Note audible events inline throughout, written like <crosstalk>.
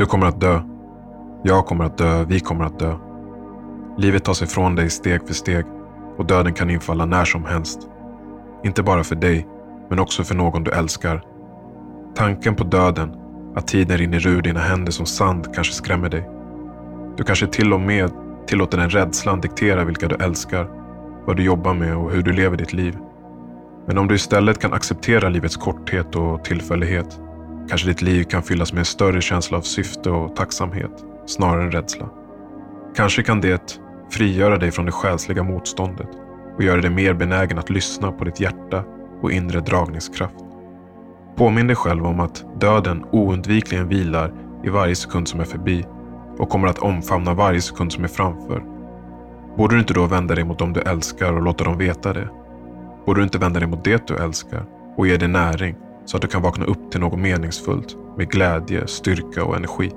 Du kommer att dö. Jag kommer att dö. Vi kommer att dö. Livet tar sig från dig steg för steg och döden kan infalla när som helst. Inte bara för dig, men också för någon du älskar. Tanken på döden, att tiden rinner ur dina händer som sand, kanske skrämmer dig. Du kanske till och med tillåter den rädslan diktera vilka du älskar, vad du jobbar med och hur du lever ditt liv. Men om du istället kan acceptera livets korthet och tillfällighet kanske ditt liv kan fyllas med en större känsla av syfte och tacksamhet snarare än rädsla. Kanske kan det frigöra dig från det själsliga motståndet och göra dig mer benägen att lyssna på ditt hjärta och inre dragningskraft. Påminn dig själv om att döden oundvikligen vilar i varje sekund som är förbi och kommer att omfamna varje sekund som är framför. Borde du inte då vända dig mot dem du älskar och låta dem veta det? Borde du inte vända dig mot det du älskar och ge det näring så att du kan vakna upp till något meningsfullt med glädje, styrka och energi?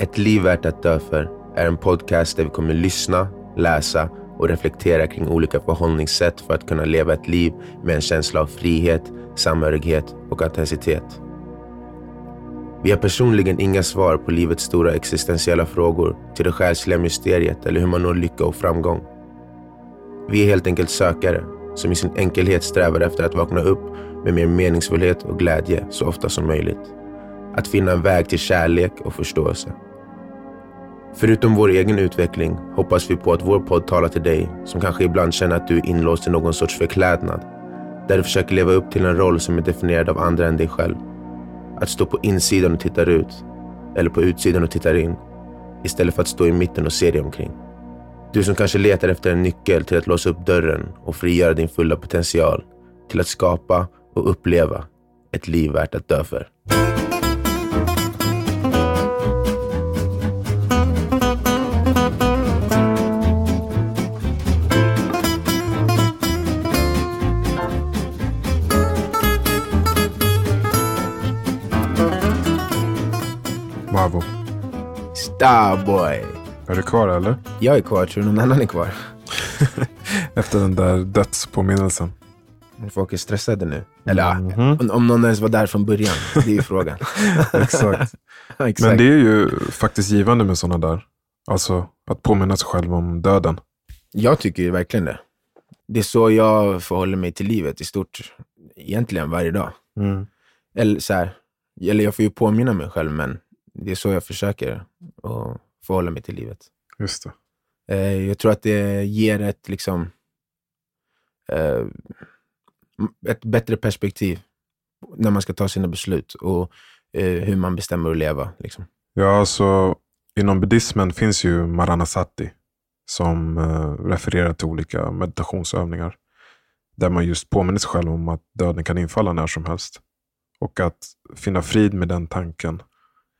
Ett liv värt att dö för är en podcast där vi kommer lyssna, läsa och reflektera kring olika förhållningssätt för att kunna leva ett liv med en känsla av frihet, samhörighet och autenticitet. Vi har personligen inga svar på livets stora existentiella frågor, till det själsliga mysteriet eller hur man når lycka och framgång. Vi är helt enkelt sökare som i sin enkelhet strävar efter att vakna upp med mer meningsfullhet och glädje så ofta som möjligt. Att finna en väg till kärlek och förståelse. Förutom vår egen utveckling hoppas vi på att vår podd talar till dig som kanske ibland känner att du är inlåst i någon sorts förklädnad. Där du försöker leva upp till en roll som är definierad av andra än dig själv. Att stå på insidan och tittar ut. Eller på utsidan och tittar in. Istället för att stå i mitten och se dig omkring. Du som kanske letar efter en nyckel till att låsa upp dörren och frigöra din fulla potential. Till att skapa och uppleva ett liv värt att dö för. Mavo, Starboy! är du kvar eller? Jag är kvar, tror du någon annan är kvar? <laughs> Efter den där dödspåminnelsen. Folk är stressade nu. Eller ja, Mhm. om, om någon ens var där från början. Det är ju frågan. <laughs> Exakt. <laughs> Exakt. Men det är ju faktiskt givande med sådana där. Alltså att påminna sig själv om döden. Jag tycker ju verkligen det. Det är så jag förhåller mig till livet i stort. Egentligen varje dag. Eller så här, eller jag får ju påminna mig själv, men det är så jag försöker att förhålla mig till livet. Just det. Eh, jag tror att det ger ett, liksom, eh, ett bättre perspektiv när man ska ta sina beslut och eh, hur man bestämmer att leva. Liksom. Ja, alltså inom buddhismen finns ju Maranasati som eh, refererar till olika meditationsövningar. Där man just påminner sig själv om att döden kan infalla när som helst. Och att finna frid med den tanken.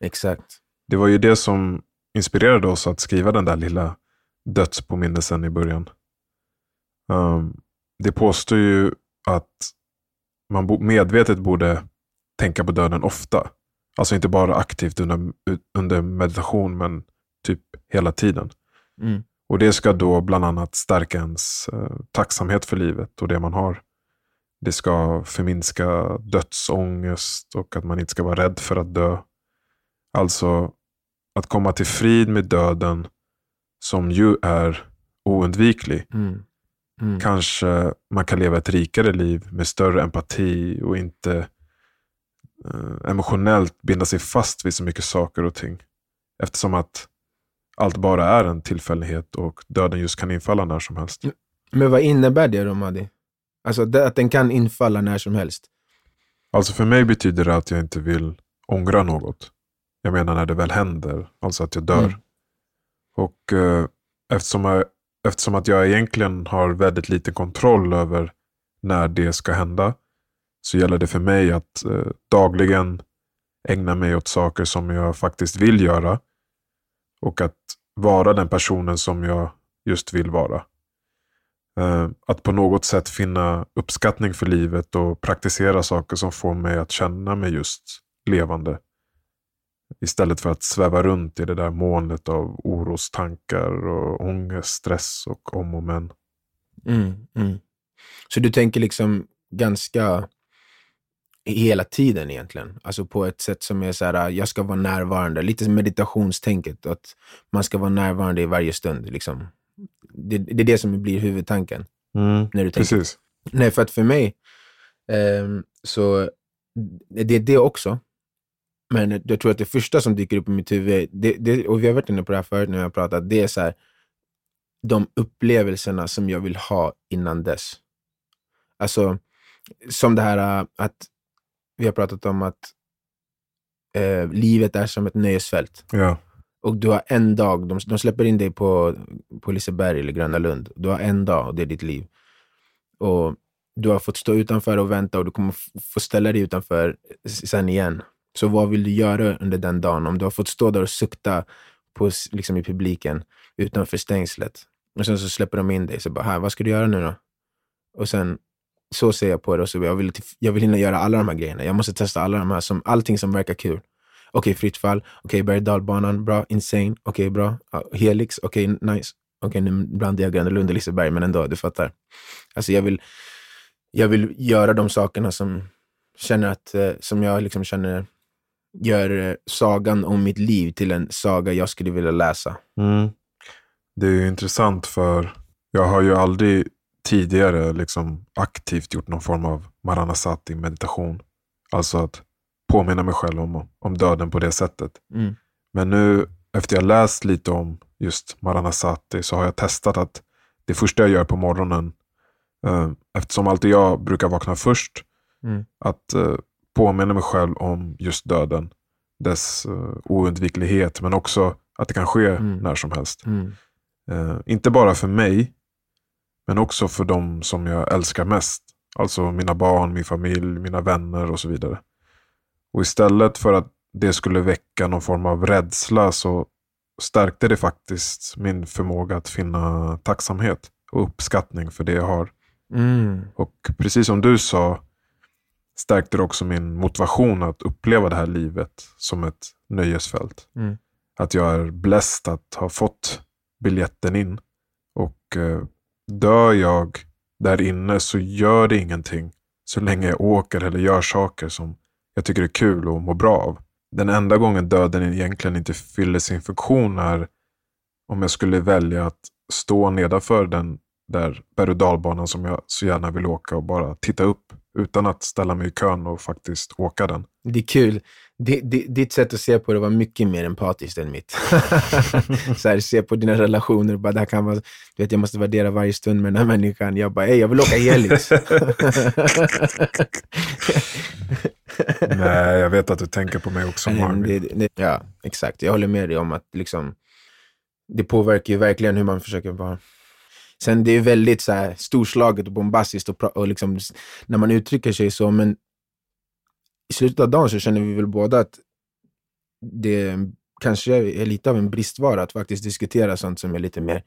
Exakt. Det var ju det som inspirerade oss att skriva den där lilla dödspåminnelsen i början. Um, det påstår ju att man bo- medvetet borde tänka på döden ofta. Alltså inte bara aktivt under, under meditation, men typ hela tiden. Mm. Och det ska då bland annat stärka ens eh, tacksamhet för livet och det man har. Det ska förminska dödsångest och att man inte ska vara rädd för att dö. Alltså att komma till frid med döden som ju är oundviklig. Mm. Mm. Kanske man kan leva ett rikare liv med större empati och inte eh, emotionellt binda sig fast vid så mycket saker och ting. Eftersom att allt bara är en tillfällighet och döden just kan infalla när som helst. Men vad innebär det då, Madi? Alltså det, att den kan infalla när som helst? Alltså för mig betyder det att jag inte vill ångra något. Jag menar när det väl händer, alltså att jag dör. Mm. Och eh, eftersom, jag, eftersom att jag egentligen har väldigt lite kontroll över när det ska hända, så gäller det för mig att eh, dagligen ägna mig åt saker som jag faktiskt vill göra. Och att vara den personen som jag just vill vara. Eh, att på något sätt finna uppskattning för livet och praktisera saker som får mig att känna mig just levande. Istället för att sväva runt i det där molnet av orostankar och ångest, stress och om och men. Mm, mm. Så du tänker liksom ganska hela tiden egentligen. Alltså på ett sätt som är så här, jag ska vara närvarande. Lite som meditationstänket, att man ska vara närvarande i varje stund. Liksom. Det, det är det som blir huvudtanken. Mm, när du tänker. precis. Nej, för att för mig, ehm, så det är det också. Men jag tror att det första som dyker upp i mitt huvud, det, det, och vi har varit inne på det här förut när vi har pratat, det är så här, de upplevelserna som jag vill ha innan dess. Alltså, som det här äh, att vi har pratat om att eh, livet är som ett nöjesfält. Ja. Och du har en dag, de, de släpper in dig på, på Liseberg eller Gröna Lund. Du har en dag och det är ditt liv. Och du har fått stå utanför och vänta och du kommer få ställa dig utanför sen igen. Så vad vill du göra under den dagen? Om du har fått stå där och sukta på, liksom i publiken utanför stängslet. Och sen så släpper de in dig. Så bara, här, vad ska du göra nu då? Och sen, så ser jag på det. Och så, jag, vill, jag vill hinna göra alla de här grejerna. Jag måste testa alla de här, som, allting som verkar kul. Okej, fritt fall. Okej, berg och dalbanan. Bra. Insane. Okej, bra. Helix. Okej, nice. Okej, nu blandade jag Gröna Lund och Liseberg, men ändå, du fattar. Alltså jag vill, jag vill göra de sakerna som, känner att, eh, som jag liksom känner gör eh, sagan om mitt liv till en saga jag skulle vilja läsa. Mm. Det är ju intressant för jag har ju aldrig tidigare liksom aktivt gjort någon form av maranasati meditation. Alltså att påminna mig själv om, om döden på det sättet. Mm. Men nu efter jag läst lite om just maranasati så har jag testat att det första jag gör på morgonen, eh, eftersom alltid jag brukar vakna först, Mm. att eh, påminna mig själv om just döden, dess eh, oundviklighet, men också att det kan ske Mm. när som helst. Mm. Eh, inte bara för mig, men också för de som jag älskar mest. Alltså mina barn, min familj, mina vänner och så vidare. Och istället för att det skulle väcka någon form av rädsla så stärkte det faktiskt min förmåga att finna tacksamhet och uppskattning för det jag har. Mm. Och precis som du sa stärkte det också min motivation att uppleva det här livet som ett nöjesfält. Mm. Att jag är blessed att ha fått biljetten in. Och eh, dör jag där inne så gör det ingenting så länge jag åker eller gör saker som jag tycker är kul och mår bra av. Den enda gången döden egentligen inte fyller sin funktion är om jag skulle välja att stå nedanför den där berg och dalbanan som jag så gärna vill åka och bara titta upp utan att ställa mig i kön och faktiskt åka den. Det är kul. D- ditt sätt att se på det var mycket mer empatiskt än mitt. <laughs> så här, se på dina relationer. Bara, det här kan vara, du vet, jag måste värdera varje stund med den här människan. Jag bara, "Ey, jag vill åka Helix. <laughs> Nej, jag vet att du tänker på mig också Marvin. ja, exakt. Jag håller med dig om att liksom, det påverkar ju verkligen hur man försöker vara. Sen det är väldigt så här, storslaget och bombastiskt och, och liksom, när man uttrycker sig så, men i slutet av dagen så känner vi väl båda att det kanske är lite av en bristvara att faktiskt diskutera sånt som är lite mer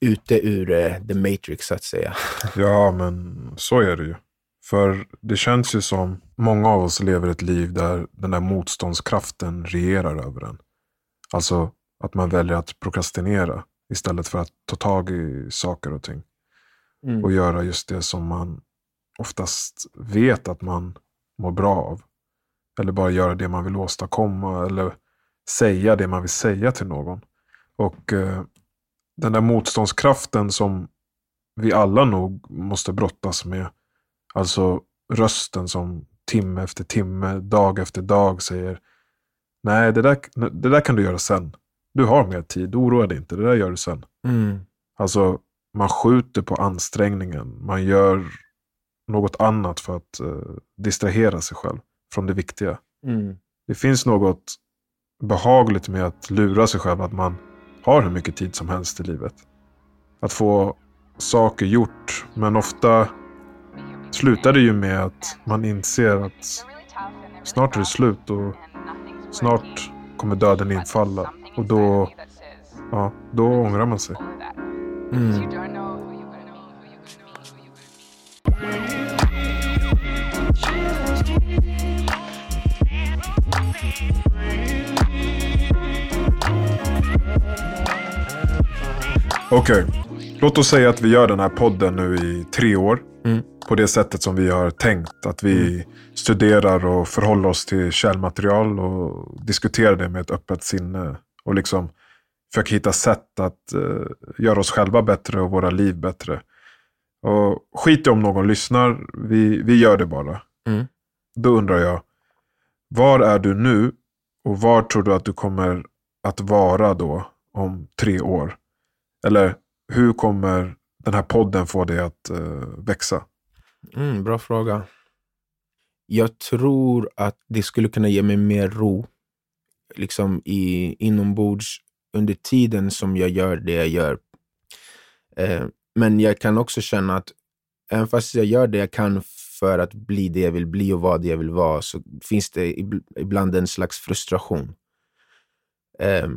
ute ur uh, the matrix, så att säga. <laughs> Ja, men så är det ju. För det känns ju som många av oss lever ett liv där den där motståndskraften regerar över en. Alltså att man väljer att prokrastinera istället för att ta tag i saker och ting. Och göra just det som man oftast vet att man mår bra av. Eller bara göra det man vill åstadkomma. Eller säga det man vill säga till någon. Och eh, den där motståndskraften som vi alla nog måste brottas med. Alltså rösten som timme efter timme, dag efter dag säger Nej, det där, det där kan du göra sen. Du har mer tid, oroa dig inte, det där gör du sen. Mm. Alltså, man skjuter på ansträngningen. Man gör något annat för att eh, distrahera sig själv från det viktiga. Mm. Det finns något behagligt med att lura sig själv att man har hur mycket tid som helst i livet. Att få saker gjort. Men ofta slutar det ju med att man inser att snart är det slut och snart kommer döden infalla. Och då, ja, då ångrar man sig. Mm. Okej, låt oss säga att vi gör den här podden nu i tre år. Mm. På det sättet som vi har tänkt. Att vi mm. studerar och förhåller oss till källmaterial och diskuterar det med ett öppet sinne. Och liksom försöker hitta sätt att uh, göra oss själva bättre och våra liv bättre. Och skit i om någon lyssnar, vi, vi gör det bara. Mm. Då undrar jag, var är du nu och var tror du att du kommer att vara då om tre år? Eller hur kommer den här podden få dig att uh, växa? Mm, bra fråga. Jag tror att det skulle kunna ge mig mer ro liksom i, inombords under tiden som jag gör det jag gör. Eh, men jag kan också känna att även fast jag gör det jag kan för att bli det jag vill bli och vara det jag vill vara, så finns det ibland en slags frustration. Eh,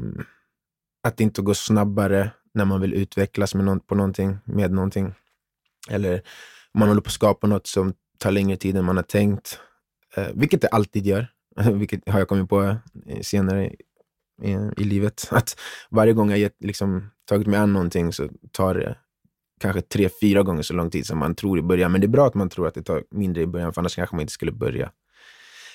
att det inte går snabbare när man vill utvecklas med, no på någonting, med någonting. Eller om man håller på att skapa något som tar längre tid än man har tänkt. Eh, vilket det alltid gör, <laughs> vilket har jag kommit på eh, senare i, i, livet. <laughs> Att varje gång jag liksom, tagit mig an någonting så tar det kanske tre, fyra gånger så lång tid som man tror i början. Men det är bra att man tror att det tar mindre i början, för annars kanske man inte skulle börja.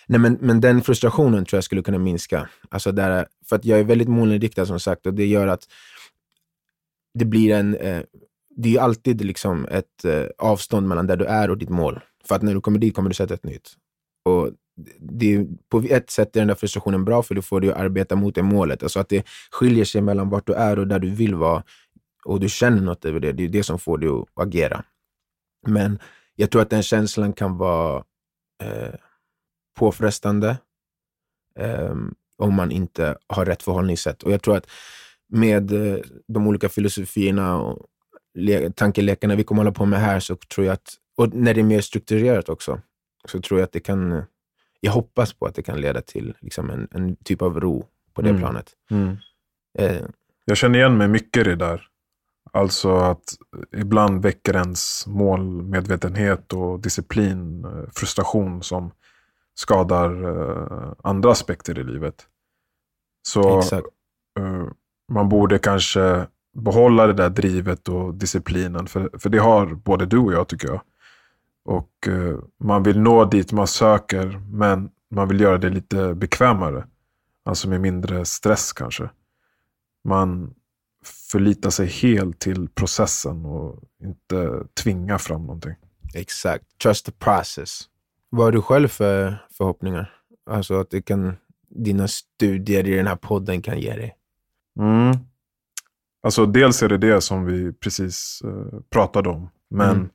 Nej, men, men den frustrationen tror jag skulle kunna minska. Alltså där, för att jag är väldigt målinriktad som sagt och det gör att det blir en... Eh, det är alltid liksom ett eh, avstånd mellan där du är och ditt mål. För att när du kommer dit kommer du sätta ett nytt. Och det, på ett sätt är den där frustrationen bra, för då får du arbeta mot det målet. Alltså att det skiljer sig mellan vart du är och där du vill vara och du känner något över det, det är det som får dig att agera. Men jag tror att den känslan kan vara eh, påfrestande eh, om man inte har rätt förhållningssätt. Och jag tror att med eh, de olika filosofierna och tankelekarna vi kommer hålla på med här, så tror jag att, och när det är mer strukturerat också, så tror jag att det kan, jag hoppas på att det kan leda till liksom en, en typ av ro på det mm. planet. Mm. Eh, jag känner igen mig mycket i det där. Alltså att ibland väcker ens målmedvetenhet och disciplin eh, frustration som skadar uh, andra aspekter i livet. Så uh, man borde kanske behålla det där drivet och disciplinen. För, för det har både du och jag tycker jag. Och uh, man vill nå dit man söker men man vill göra det lite bekvämare. Alltså med mindre stress kanske. Man förlita sig helt till processen och inte tvinga fram någonting. Exakt. Trust the process. Vad har du själv för förhoppningar? Alltså att det kan, dina studier i den här podden kan ge dig? Mm. Alltså dels är det det som vi precis uh, pratade om. Men mm.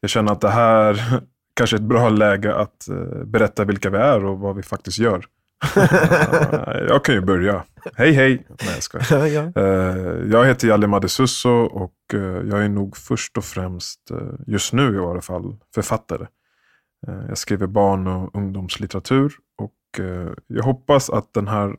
Jag känner att det här <laughs> kanske är ett bra läge att uh, berätta vilka vi är och vad vi faktiskt gör. <laughs> jag kan ju börja. Hej hej! Nej jag skojar. ja. Eh, jag heter Jalle Madesusso och eh, jag är nog först och främst, eh, just nu i alla fall, författare. Jag skriver barn och ungdomslitteratur och jag hoppas att den här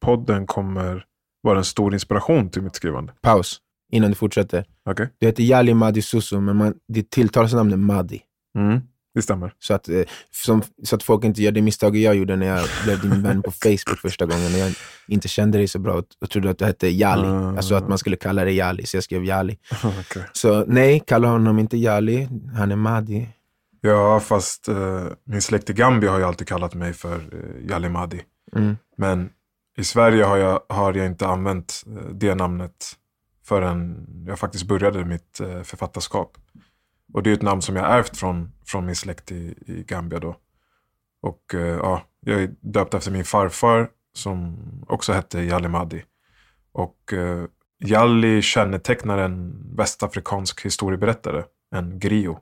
podden kommer vara en stor inspiration till mitt skrivande. Paus, innan du fortsätter. Okay. Du heter Jali Madisusso, men man, ditt tilltalsnamn är Madi. Mm. Det stämmer. Så att, eh, som, så att folk inte gör det misstaget jag gjorde när jag blev din vän på <laughs> Facebook första gången. När jag inte kände dig så bra och trodde att du hette Jali. Uh. Alltså att man skulle kalla dig Jali, så jag skrev Jali. <laughs> Okay. Så nej, kalla honom inte Jali. Han är Madi. Ja, fast uh, min släkt i Gambia har ju alltid kallat mig för uh, Jali Madi. Mm. Men i Sverige har jag, har jag inte använt det namnet förrän jag faktiskt började mitt uh, författarskap. Och det är ett namn som jag ärvt från, från min släkt i, i Gambia då. Och eh, ja, jag är döpt efter min farfar som också hette Jalli Madi. Och eh, Jalli kännetecknar en västafrikansk historieberättare, en grio.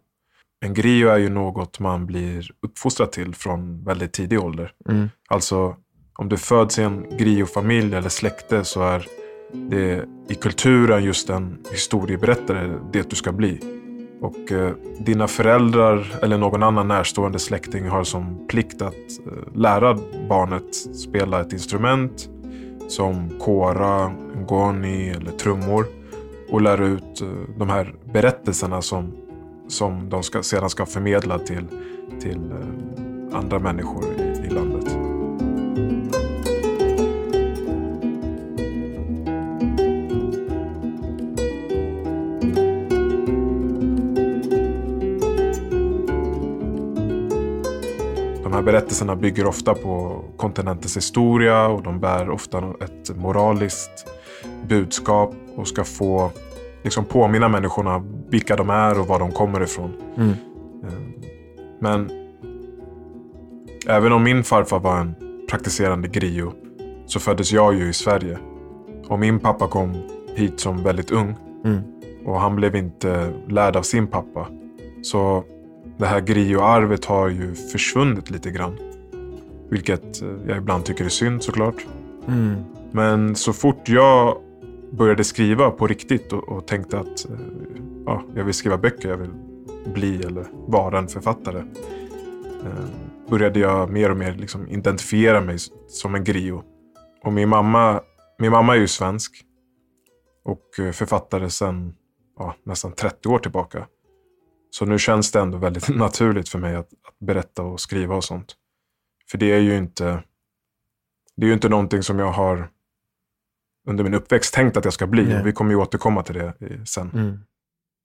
En grio är ju något man blir uppfostrad till från väldigt tidig ålder. Mm. Alltså om du föds i en griofamilj eller släkte så är det är i kulturen just en historieberättare det du ska bli. Och eh, dina föräldrar eller någon annan närstående släkting har som plikt att eh, lära barnet spela ett instrument som kora, ngoni eller trummor och lära ut eh, de här berättelserna som, som de ska, sedan ska förmedla till, till eh, andra människor berättelserna bygger ofta på kontinentens historia och de bär ofta ett moraliskt budskap och ska få liksom påminna människorna vilka de är och var de kommer ifrån. Mm. Eh, Men även om min farfar var en praktiserande griot så föddes jag ju i Sverige. Och min pappa kom hit som väldigt ung. Mm. Och han blev inte lärd av sin pappa. Så det här grioarvet har ju försvunnit lite grann. Vilket eh, jag ibland tycker är synd såklart. Mm. Men så fort jag började skriva på riktigt och, och tänkte att eh, ja, jag vill skriva böcker, jag vill bli eller vara en författare. Eh, började jag mer och mer liksom identifiera mig som en griot. Och min mamma, min mamma är ju svensk. Och eh, författare sedan ja, nästan 30 år tillbaka. Så nu känns det ändå väldigt <laughs> naturligt för mig att, att berätta och skriva och sånt. För det är ju inte det är ju inte någonting som jag har under min uppväxt tänkt att jag ska bli. Nej. Vi kommer ju återkomma till det sen. Mm.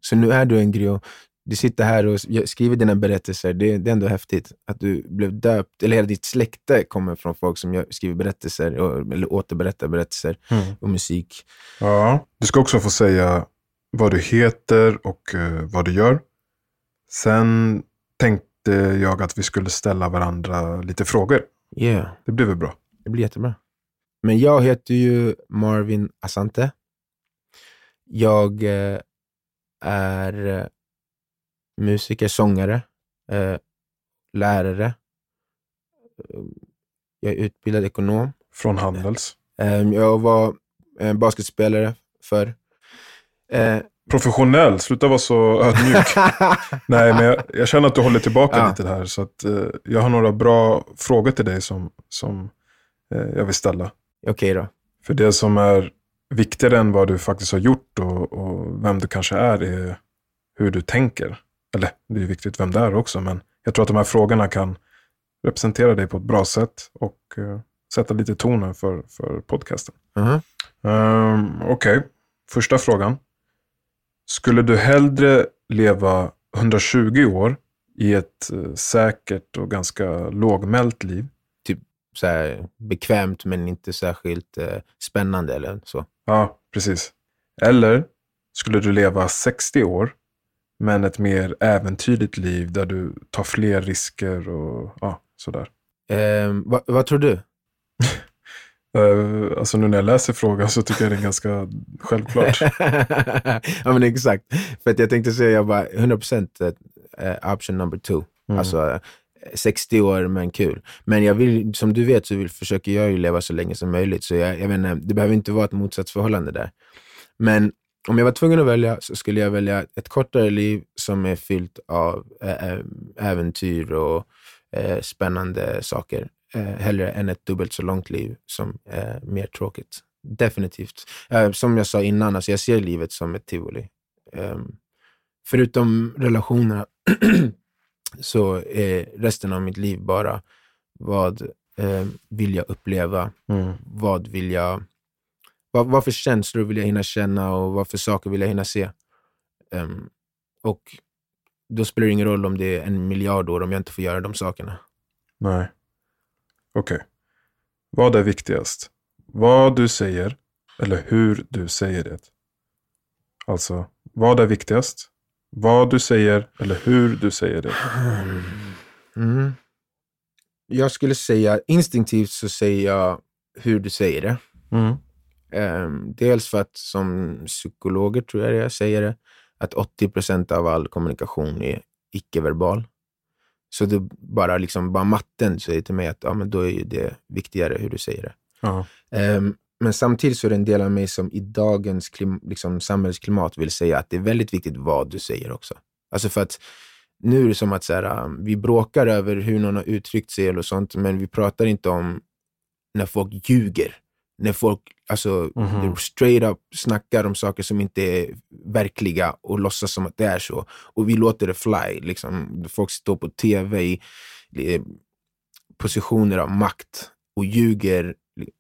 Så nu är du en griot. Du sitter här och skriver dina berättelser. Det, det är ändå häftigt att du blev döpt, eller hela ditt släkte kommer från folk som skriver berättelser, och, eller återberättar berättelser och musik. Ja. Du ska också få säga vad du heter och eh, vad du gör. Sen tänkte jag att vi skulle ställa varandra lite frågor. Yeah. Det blir väl bra? Det blir jättebra. Men jag heter ju Marvin Asante. Jag eh, är eh, musiker, sångare, eh, lärare. Jag är utbildad ekonom. Från Handels. Jag var basketspelare för eh, Professionell, sluta vara så ödmjuk. <laughs> Nej, men jag, jag känner att du håller tillbaka Ja. lite här. Så att, eh, jag har några bra frågor till dig som, som eh, jag vill ställa. Okej då. För det som är viktigare än vad du faktiskt har gjort och, och vem du kanske är, är hur du tänker. Eller det är viktigt vem det är också, men jag tror att de här frågorna kan representera dig på ett bra sätt och eh, sätta lite tonen för, för podcasten. Mhm. Um, Okej, första frågan. Skulle du hellre leva 120 år i ett eh, säkert och ganska lågmält liv Så här, bekvämt men inte särskilt eh, spännande eller så. Ja, precis. Eller skulle du leva 60 år, men ett mer äventyrligt liv där du tar fler risker och ja, sådär. Eh, vad, vad tror du? <laughs> Uh, alltså nu när jag läser frågan så tycker jag det är ganska självklart. <laughs> ja, men exakt. För att jag tänkte säga, jag bara 100% uh, option number two. Mm. Alltså eh, 60 år, men kul. Men jag vill, som du vet så vill, försöker jag ju leva så länge som möjligt. Så jag, jag menar, det behöver inte vara ett motsatsförhållande där. Men om jag var tvungen att välja så skulle jag välja ett kortare liv som är fyllt av eh, eh, äventyr och eh, spännande saker. Eh, hellre än ett dubbelt så långt liv som är mer tråkigt. Definitivt. Eh, som jag sa innan, alltså jag ser livet som ett tivoli. Ehm, förutom relationerna <clears throat> så är resten av mitt liv bara vad eh, vill jag uppleva? Mm. Vad vill jag... Vad, vad för känslor vill jag hinna känna och vad för saker vill jag hinna se? Ehm, och då spelar det ingen roll om det är en miljard år om jag inte får göra de sakerna. Nej. Okej. Vad är viktigast? Vad du säger eller hur du säger det? Alltså, vad är viktigast? Vad du säger eller hur du säger det? Mm. Jag skulle säga, instinktivt så säger jag hur du säger det. Mm. Ehm, dels för att som psykologer tror jag det jag säger det, att 80 procent av all kommunikation är icke-verbal. Så det bara, liksom, bara matten säger till mig att ja, men då är det viktigare hur du säger det. Ja. Ehm, men samtidigt så är det en del av mig som i dagens liksom, samhällsklimat vill säga att det är väldigt viktigt vad du säger också. Alltså för att nu är det som att så här, um, vi bråkar över hur någon har uttryckt sig eller sånt, men vi pratar inte om när folk ljuger. När folk alltså, Mhm. straight up snackar om saker som inte är verkliga och låtsas som att det är så. Och vi låter det fly. Liksom. Folk står på tv i, positioner av makt och ljuger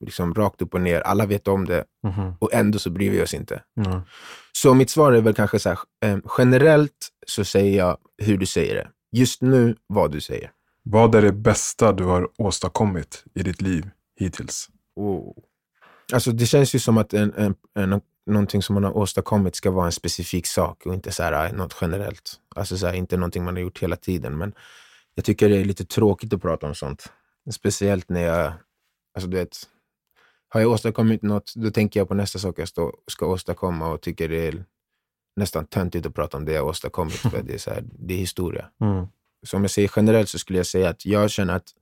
liksom, rakt upp och ner. Alla vet om det Mhm. och ändå så bryr vi oss inte. Ja. Så mitt svar är väl kanske så här, eh, generellt så säger jag hur du säger det. Just nu, vad du säger. Vad är det bästa du har åstadkommit i ditt liv hittills? Oh. Alltså det känns ju som att en, en, en, någonting som man har åstadkommit ska vara en specifik sak och inte så här, äh, något generellt. Alltså så här, inte någonting man har gjort hela tiden. Men jag tycker det är lite tråkigt att prata om sånt. Speciellt när jag, alltså du vet, har jag åstadkommit något, då tänker jag på nästa sak jag stå, ska åstadkomma och tycker det är nästan töntigt att prata om det jag åstadkommit, för det är, så här, det är historia. <laughs> Mm. Så om jag säger generellt så skulle jag säga att jag känner att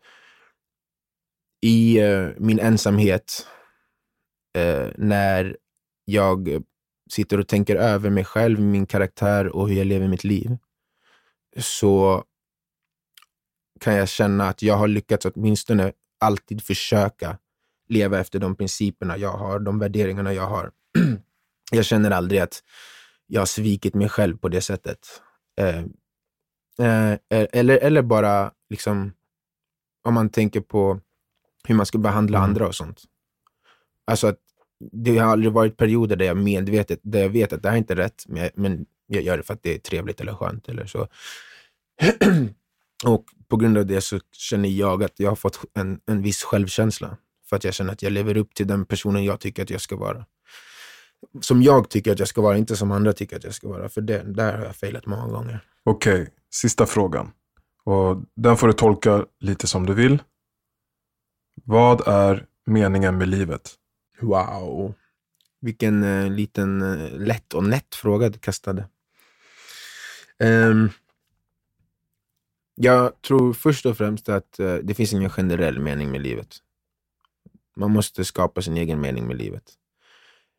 i eh, min ensamhet, eh, när jag sitter och tänker över mig själv, min karaktär och hur jag lever mitt liv, så kan jag känna att jag har lyckats åtminstone alltid försöka leva efter de principerna jag har, de värderingarna jag har. <clears throat> jag känner aldrig att jag har svikit mig själv på det sättet. Eh, eh, eller, eller bara liksom, om man tänker på hur man ska behandla Mm. andra och sånt. Alltså att det har aldrig varit perioder där jag medvetet, där jag vet att det här är inte rätt, men jag, men jag gör det för att det är trevligt eller skönt eller så. <clears throat> och på grund av det så känner jag att jag har fått en, en viss självkänsla. För att jag känner att jag lever upp till den personen jag tycker att jag ska vara. Som jag tycker att jag ska vara, inte som andra tycker att jag ska vara. För det, där har jag failat många gånger. Okej, sista frågan. Och den får du tolka lite som du vill. Vad är meningen med livet? Wow. Vilken eh, liten eh, lätt och nätt fråga du kastade. Um, jag tror först och främst att eh, det finns ingen generell mening med livet. Man måste skapa sin egen mening med livet.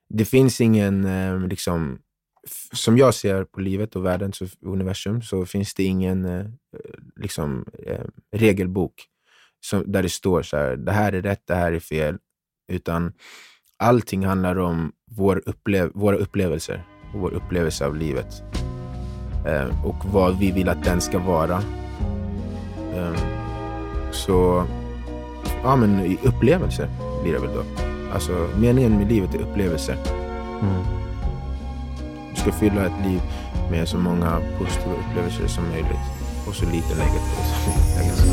Det finns ingen, eh, liksom, som jag ser på livet och världen och universum, så finns det ingen eh, liksom, eh, regelbok som, där det står så här, det här är rätt, det här är fel. Utan allting handlar om vår upplev våra upplevelser och vår upplevelse av livet. Eh, och vad vi vill att den ska vara. Eh, så, ja men i upplevelser blir det väl då. Alltså meningen med livet är upplevelser. Du ska fylla ett liv med så många positiva upplevelser som möjligt och så lite negativa som möjligt.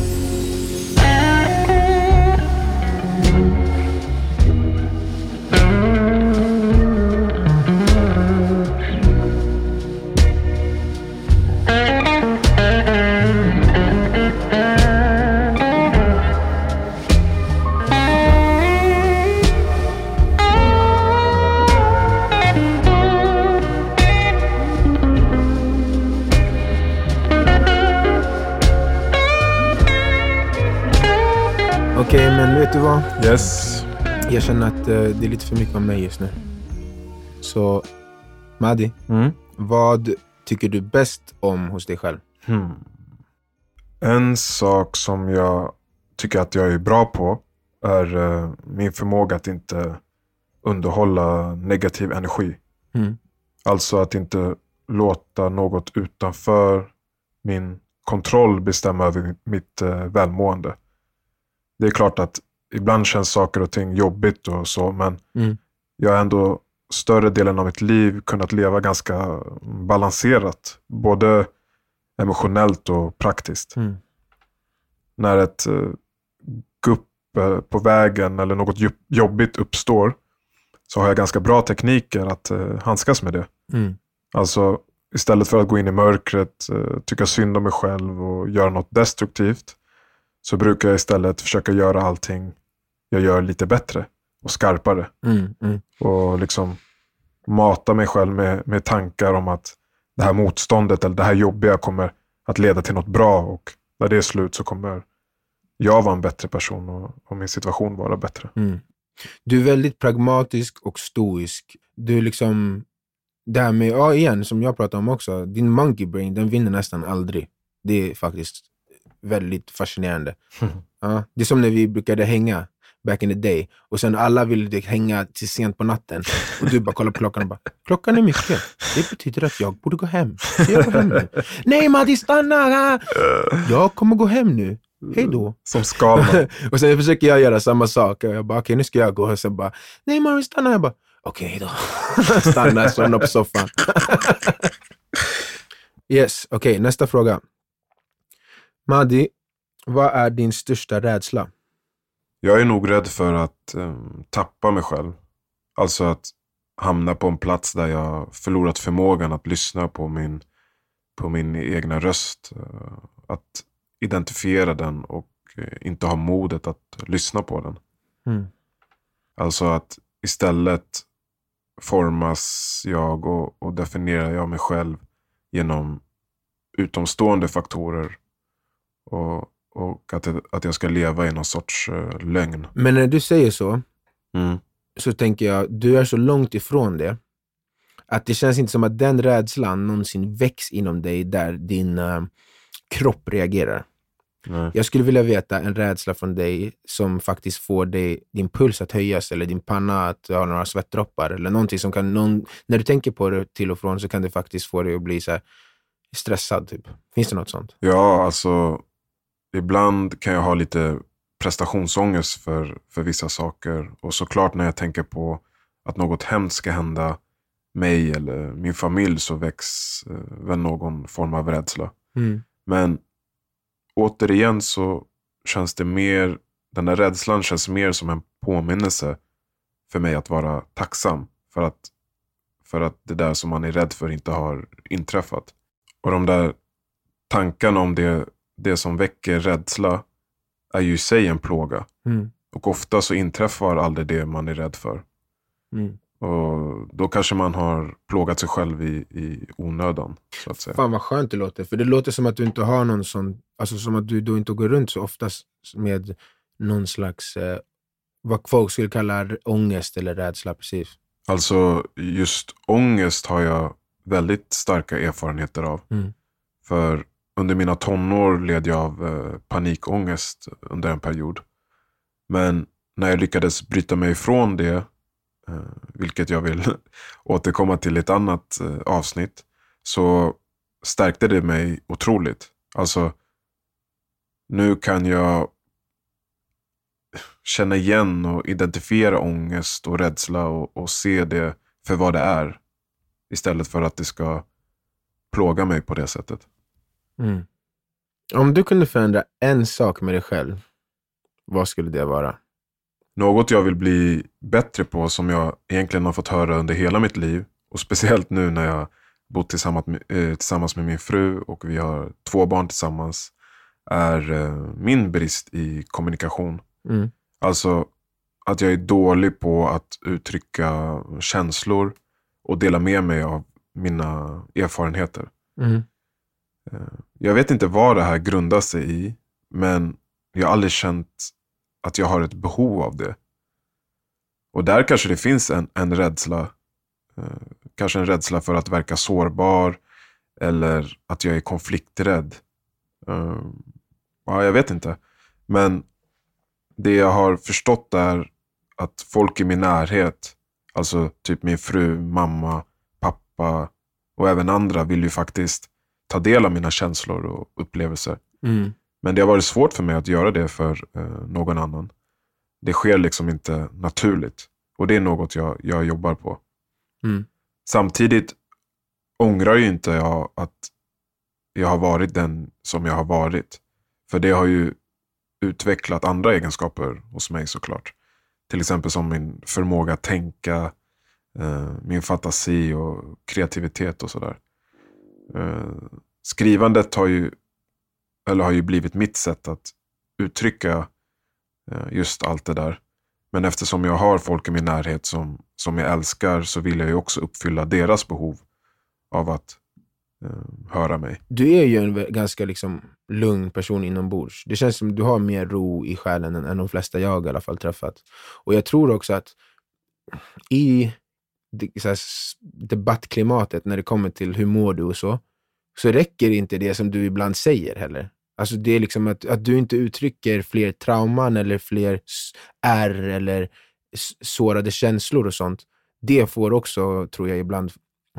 Yes. Jag känner att eh, det är lite för mycket om mig just nu. Så, Madi, Mm. vad tycker du bäst om hos dig själv? Hmm. En sak som jag tycker att jag är bra på är eh, min förmåga att inte underhålla negativ energi. Mm. Alltså att inte låta något utanför min kontroll bestämma över mitt eh, välmående. Det är klart att ibland känns saker och ting jobbigt och så, men Mm. jag har ändå större delen av mitt liv kunnat leva ganska balanserat. Både emotionellt och praktiskt. Mm. När ett eh, gupp eh, på vägen eller något jobbigt uppstår så har jag ganska bra tekniker att eh, handskas med det. Mm. Alltså istället för att gå in i mörkret, tycka synd om mig själv och göra något destruktivt så brukar jag istället försöka göra allting jag gör lite bättre och skarpare. Mm. Mm. Och liksom mata mig själv med, med tankar om att det här motståndet eller det här jobbiga kommer att leda till något bra och när det är slut så kommer jag vara en bättre person och, och min situation vara bättre. Mm. Du är väldigt pragmatisk och stoisk. Du är liksom, det här med, ja igen, som jag pratade om också, din monkey brain, den vinner nästan aldrig. Det är faktiskt väldigt fascinerande. <laughs> Ja, det är som när vi brukade hänga back in the day och sen alla ville hänga till sent på natten och du bara kollar på klockan och bara, klockan är mycket. Det betyder att jag borde gå hem. Så jag går hem nu. <laughs> Nej Matti, stanna! <laughs> Jag kommer gå hem nu. Hej då. Som Skalman. och sen försöker jag göra samma sak. Jag bara, okej nu ska jag gå. Och sen bara, nej Mario stanna. Jag bara, okej då. Stannar, somnar på soffan. yes, okej nästa fråga. Madi, Vad är din största rädsla? Jag är nog rädd för att eh, tappa mig själv. Alltså att hamna på en plats där jag förlorat förmågan att lyssna på min, på min egna röst. Eh, att identifiera den och eh, inte ha modet att lyssna på den. Mm. Alltså att istället formas jag och, och definierar jag mig själv genom utomstående faktorer. Och, och att, att jag ska leva i någon sorts eh, lögn. Men när du säger så, Mm. så tänker jag, du är så långt ifrån det, att det känns inte som att den rädslan någonsin väcks inom dig där din eh, kropp reagerar. Nej. Jag skulle vilja veta en rädsla från dig som faktiskt får dig, din puls att höjas eller din panna att ha några svettdroppar eller någonting som kan, någon, när du tänker på det till och från så kan det faktiskt få dig att bli så stressad. Typ. Finns det något sånt? Ja, alltså ibland kan jag ha lite prestationsångest för, för vissa saker. Och såklart när jag tänker på att något hemskt ska hända mig eller min familj så väcks eh, väl någon form av rädsla. Men återigen så känns det mer, den där rädslan känns mer som en påminnelse för mig att vara tacksam. För att, för att det där som man är rädd för inte har inträffat. Och de där tankarna om det, det som väcker rädsla är ju i sig en plåga. Mm. Och ofta så inträffar aldrig det man är rädd för. Mm. Och då kanske man har plågat sig själv i, i onödan. Så att säga. Fan vad skönt det låter. För det låter som att du inte har någon sån, alltså som att du då inte går runt så ofta med någon slags, eh, vad folk skulle kalla ångest eller rädsla. Precis. Alltså just ångest har jag väldigt starka erfarenheter av. Mm. För under mina tonår led jag av eh, panikångest under en period. Men när jag lyckades bryta mig ifrån det, eh, vilket jag vill <laughs> återkomma till i ett annat eh, avsnitt, så stärkte det mig otroligt. Alltså, nu kan jag <sighs> känna igen och identifiera ångest och rädsla och, och se det för vad det är. Istället för att det ska plåga mig på det sättet. Mm. Om du kunde förändra en sak med dig själv, vad skulle det vara? Något jag vill bli bättre på som jag egentligen har fått höra under hela mitt liv. Och speciellt nu när jag bott tillsammans med, eh, tillsammans med min fru och vi har två barn tillsammans. Är eh, min brist i kommunikation. Mm. Alltså att jag är dålig på att uttrycka känslor och dela med mig av mina erfarenheter. Mm. Eh, jag vet inte vad det här grundar sig i, men jag har aldrig känt att jag har ett behov av det. Och där kanske det finns en, en rädsla. Eh, kanske en rädsla för att verka sårbar eller att jag är konflikträdd. Eh, ja, jag vet inte. Men det jag har förstått är att folk i min närhet, alltså typ min fru, mamma, pappa och även andra vill ju faktiskt ta del av mina känslor och upplevelser. Mm. Men det har varit svårt för mig att göra det för eh, någon annan. Det sker liksom inte naturligt. Och det är något jag, jag jobbar på. Mm. Samtidigt ångrar ju inte jag att jag har varit den som jag har varit. För det har ju utvecklat andra egenskaper hos mig såklart. Till exempel som min förmåga att tänka, eh, min fantasi och kreativitet och sådär. Eh, skrivandet har ju, eller har ju blivit mitt sätt att uttrycka eh, just allt det där. Men eftersom jag har folk i min närhet som, som jag älskar så vill jag ju också uppfylla deras behov av att eh, höra mig. Du är ju en ganska liksom lugn person inombords. Det känns som du har mer ro i själen än, än de flesta jag i alla fall träffat. Och jag tror också att i så här, debattklimatet när det kommer till hur mår du och så, så räcker inte det som du ibland säger heller. Alltså det är liksom att, att du inte uttrycker fler trauman eller fler ärr eller sårade känslor och sånt. Det får också, tror jag, ibland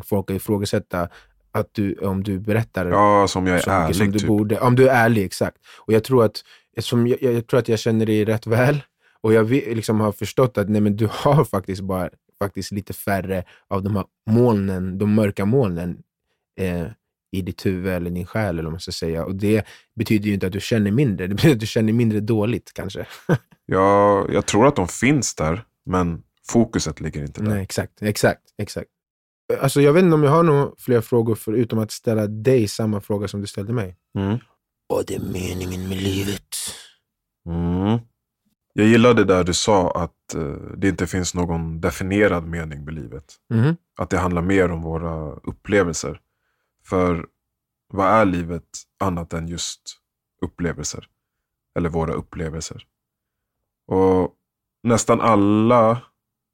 folk att ifrågasätta att du, om du berättar Ja, som jag är mycket ärlig. som du typ. borde. Om du är ärlig, exakt. Och jag tror att, eftersom jag, jag, tror att jag känner dig rätt väl och jag liksom har förstått att nej, men du har <laughs> faktiskt bara faktiskt lite färre av de här molnen, de mörka molnen eh, i ditt huvud eller din själ, eller man ska säga. Och det betyder ju inte att du känner mindre. Det betyder att du känner mindre dåligt kanske. <laughs> Ja, jag tror att de finns där, men fokuset ligger inte där. Nej, exakt, exakt, exakt. Alltså, jag vet inte om jag har några fler frågor förutom att ställa dig samma fråga som du ställde mig. Mm. Vad är meningen med livet? Mm. Jag gillar det där du sa att eh, det inte finns någon definierad mening med livet. Mhm. Att det handlar mer om våra upplevelser. För vad är livet annat än just upplevelser? Eller våra upplevelser. Och nästan alla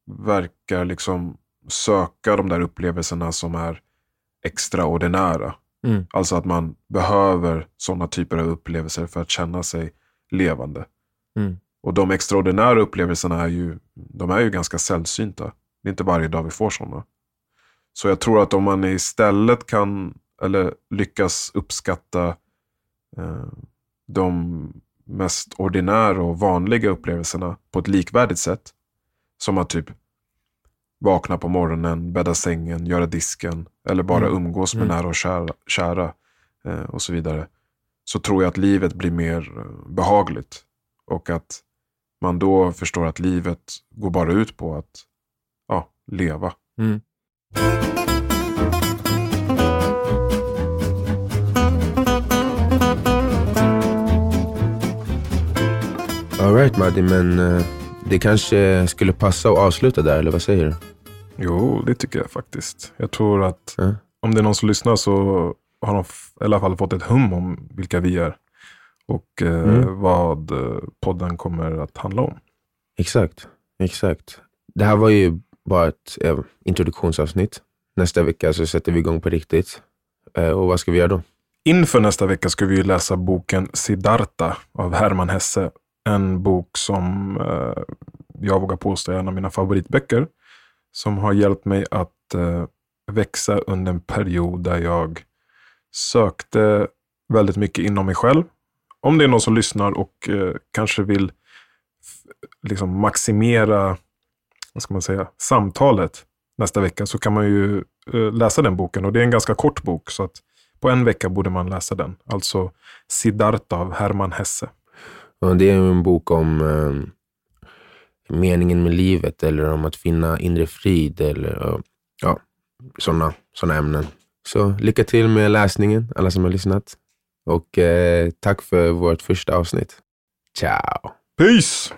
verkar liksom söka de där upplevelserna som är extraordinära. Mm. Alltså att man behöver sådana typer av upplevelser för att känna sig levande. Mm. Och de extraordinära upplevelserna är ju, de är ju ganska sällsynta. Det är inte varje dag vi får sådana. Så jag tror att om man istället kan, eller lyckas uppskatta eh, de mest ordinära och vanliga upplevelserna på ett likvärdigt sätt. Som att typ vakna på morgonen, bädda sängen, göra disken eller bara Mm. umgås med Mm. nära och kära, kära eh, och så vidare. Så tror jag att livet blir mer eh, behagligt. Och att man då förstår att livet går bara ut på att ja, leva. Mm. Alright Maddi, men eh, det kanske skulle passa att avsluta där, eller vad säger du? Jo, det tycker jag faktiskt. Jag tror att Ja. om det är någon som lyssnar så har de i alla fall fått ett hum om vilka vi är. Och eh, Mm. vad eh, podden kommer att handla om. Exakt, exakt. Det här var ju bara ett eh, introduktionsavsnitt. Nästa vecka så sätter vi igång på riktigt. Eh, och vad ska vi göra då? Inför nästa vecka ska vi ju läsa boken Siddhartha av Hermann Hesse. En bok som eh, jag vågar påstå är en av mina favoritböcker. Som har hjälpt mig att eh, växa under en period där jag sökte väldigt mycket inom mig själv. Om det är någon som lyssnar och eh, kanske vill liksom maximera vad ska man säga, samtalet nästa vecka så kan man ju eh, läsa den boken. Och det är en ganska kort bok. så att på en vecka borde man läsa den. Alltså Siddhartha av Hermann Hesse. Ja, det är en bok om eh, meningen med livet eller om att finna inre frid eller eh, ja, sådana såna ämnen. Så lycka till med läsningen, alla som har lyssnat. Och eh, tack för vårt första avsnitt. Ciao! Peace!